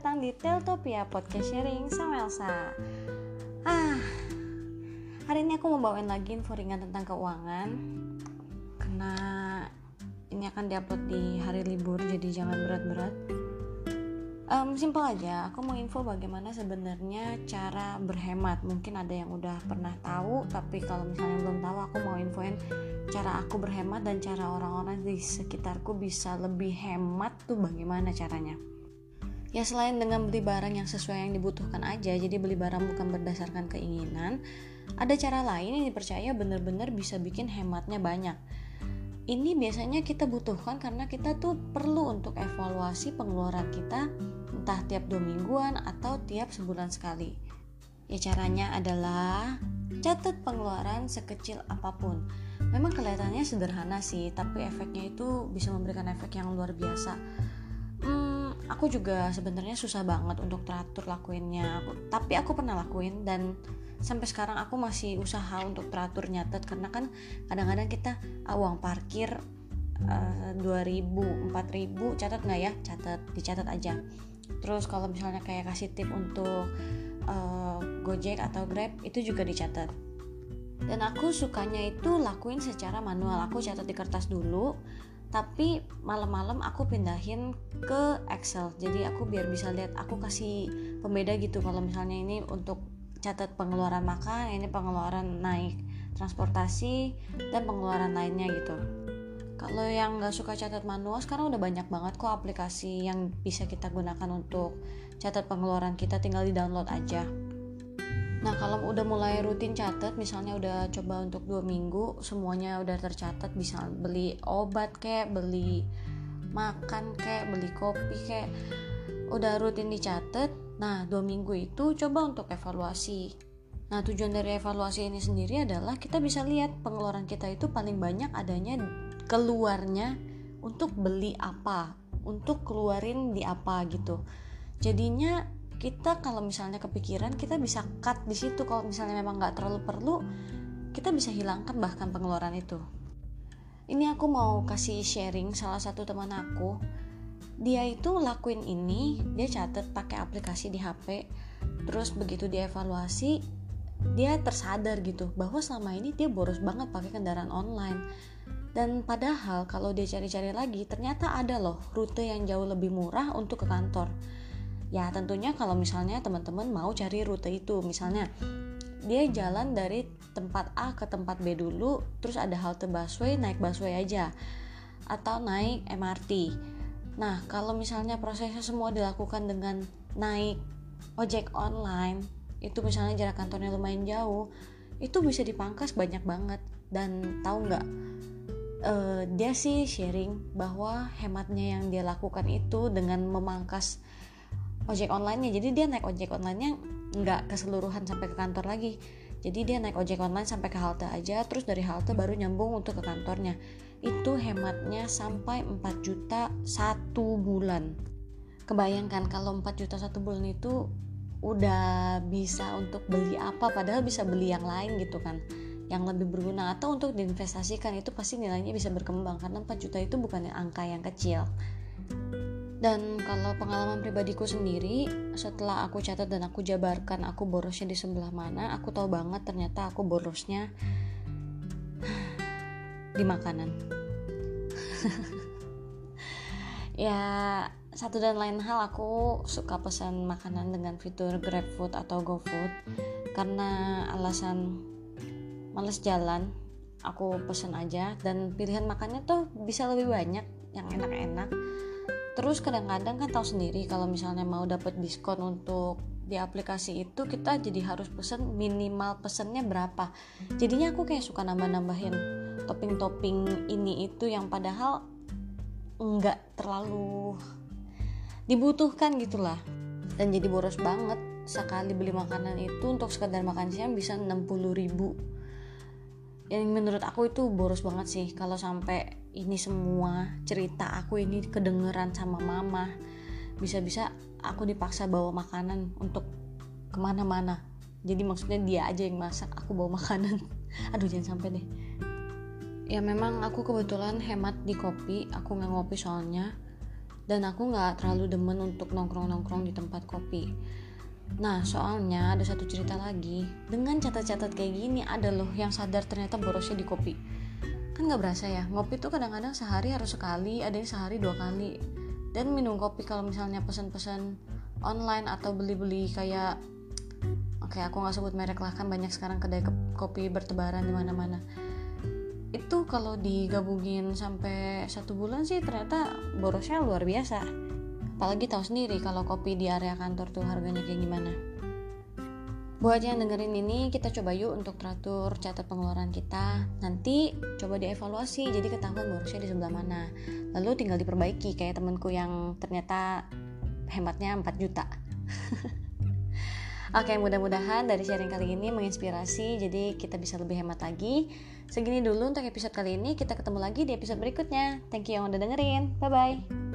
datang di Teltopia Podcast Sharing sama Elsa. Ah, hari ini aku mau bawain lagi info ringan tentang keuangan. Karena ini akan diupload di hari libur jadi jangan berat-berat. Um, Simpel aja, aku mau info bagaimana sebenarnya cara berhemat. Mungkin ada yang udah pernah tahu, tapi kalau misalnya belum tahu aku mau infoin cara aku berhemat dan cara orang-orang di sekitarku bisa lebih hemat tuh bagaimana caranya ya selain dengan beli barang yang sesuai yang dibutuhkan aja jadi beli barang bukan berdasarkan keinginan ada cara lain yang dipercaya benar-benar bisa bikin hematnya banyak. Ini biasanya kita butuhkan karena kita tuh perlu untuk evaluasi pengeluaran kita entah tiap dua mingguan atau tiap sebulan sekali. Ya caranya adalah catat pengeluaran sekecil apa pun. Memang kelihatannya sederhana sih tapi efeknya itu bisa memberikan efek yang luar biasa aku juga sebenarnya susah banget untuk teratur lakuinnya. Aku, tapi aku pernah lakuin dan sampai sekarang aku masih usaha untuk teratur nyatet karena kan kadang-kadang kita ah, uang parkir uh, 2000 4000 catat nggak ya? Catat dicatat aja. Terus kalau misalnya kayak kasih tip untuk uh, Gojek atau Grab itu juga dicatat. Dan aku sukanya itu lakuin secara manual. Aku catat di kertas dulu tapi malam-malam aku pindahin ke Excel. Jadi aku biar bisa lihat aku kasih pembeda gitu. Kalau misalnya ini untuk catat pengeluaran makan ini pengeluaran naik transportasi dan pengeluaran lainnya gitu. Kalau yang nggak suka catat manual sekarang udah banyak banget kok aplikasi yang bisa kita gunakan untuk catat pengeluaran kita tinggal di download aja Nah kalau udah mulai rutin catat, misalnya udah coba untuk dua minggu, semuanya udah tercatat, bisa beli obat kayak, beli makan kayak, beli kopi kayak, udah rutin dicatat. Nah dua minggu itu coba untuk evaluasi. Nah tujuan dari evaluasi ini sendiri adalah kita bisa lihat pengeluaran kita itu paling banyak adanya keluarnya untuk beli apa, untuk keluarin di apa gitu. Jadinya kita kalau misalnya kepikiran kita bisa cut di situ. Kalau misalnya memang nggak terlalu perlu kita bisa hilangkan bahkan pengeluaran itu. Ini aku mau kasih sharing salah satu teman aku. Dia itu lakuin ini dia catat pakai aplikasi di HP terus begitu dievaluasi dia tersadar gitu bahwa selama ini dia boros banget pakai kendaraan online. Dan padahal kalau dia cari-cari lagi ternyata ada loh rute yang jauh lebih murah untuk ke kantor ya tentunya kalau misalnya teman-teman mau cari rute itu misalnya dia jalan dari tempat A ke tempat B dulu terus ada halte busway naik busway aja atau naik MRT nah kalau misalnya prosesnya semua dilakukan dengan naik ojek online itu misalnya jarak kantornya lumayan jauh itu bisa dipangkas banyak banget. Dan tahu nggak uh, dia sih sharing bahwa hematnya yang dia lakukan itu dengan memangkas ojek online-nya. Jadi dia naik ojek online-nya nggak keseluruhan sampai ke kantor lagi. Jadi dia naik ojek online sampai ke halte aja terus dari halte baru nyambung untuk ke kantornya. Itu hematnya sampai 4 juta satu bulan. Kebayangkan kalau 4 juta satu bulan itu udah bisa untuk beli apa padahal bisa beli yang lain gitu kan yang lebih berguna. Atau untuk diinvestasikan itu pasti nilainya bisa berkembang karena 4 juta itu bukan angka yang kecil dan kalau pengalaman pribadiku sendiri, setelah aku catat dan aku jabarkan aku borosnya di sebelah mana, aku tahu banget ternyata aku borosnya di makanan. ya, satu dan lain hal aku suka pesan makanan dengan fitur GrabFood atau GoFood karena alasan males jalan, aku pesen aja. Dan pilihan makannya tuh bisa lebih banyak yang enak-enak terus kadang-kadang kan tahu sendiri kalau misalnya mau dapat diskon untuk di aplikasi itu kita jadi harus pesen minimal pesennya berapa. Jadinya aku kayak suka nambah-nambahin topping-topping ini itu yang padahal enggak terlalu dibutuhkan gitulah. Dan jadi boros banget sekali beli makanan itu untuk sekedar makan siang bisa 60 ribu. Yang menurut aku itu boros banget sih kalau sampai ini semua cerita aku ini kedengeran sama mama. Bisa-bisa aku dipaksa bawa makanan untuk ke mana-mana. Jadi maksudnya dia aja yang masak aku bawa makanan. Aduh jangan sampai deh. Ya memang aku kebetulan hemat di kopi aku nggak ngopi soalnya. Dan aku nggak terlalu demen untuk nongkrong-nongkrong di tempat kopi. Nah, soalnya ada satu cerita lagi. Dengan catat-catat kayak gini, ada loh yang sadar ternyata borosnya di kopi. Kan nggak berasa ya, ngopi tuh kadang-kadang sehari harus sekali, ada yang sehari dua kali. Dan minum kopi kalau misalnya pesan-pesan online atau beli-beli kayak oke aku nggak sebut merek lah kan banyak sekarang kedai kopi bertebaran di mana-mana. Itu kalau digabungin sampai satu bulan sih ternyata borosnya luar biasa. Apalagi tahu sendiri kalau kopi di area kantor tuh harganya kayak gimana buat yang dengerin ini kita coba yuk untuk teratur catat pengeluaran kita nanti coba dievaluasi jadi ketahuan borosnya di sebelah mana lalu tinggal diperbaiki kayak temenku yang ternyata hematnya 4 juta Oke, mudah-mudahan dari sharing kali ini menginspirasi, jadi kita bisa lebih hemat lagi. Segini dulu untuk episode kali ini, kita ketemu lagi di episode berikutnya. Thank you yang udah dengerin, bye-bye.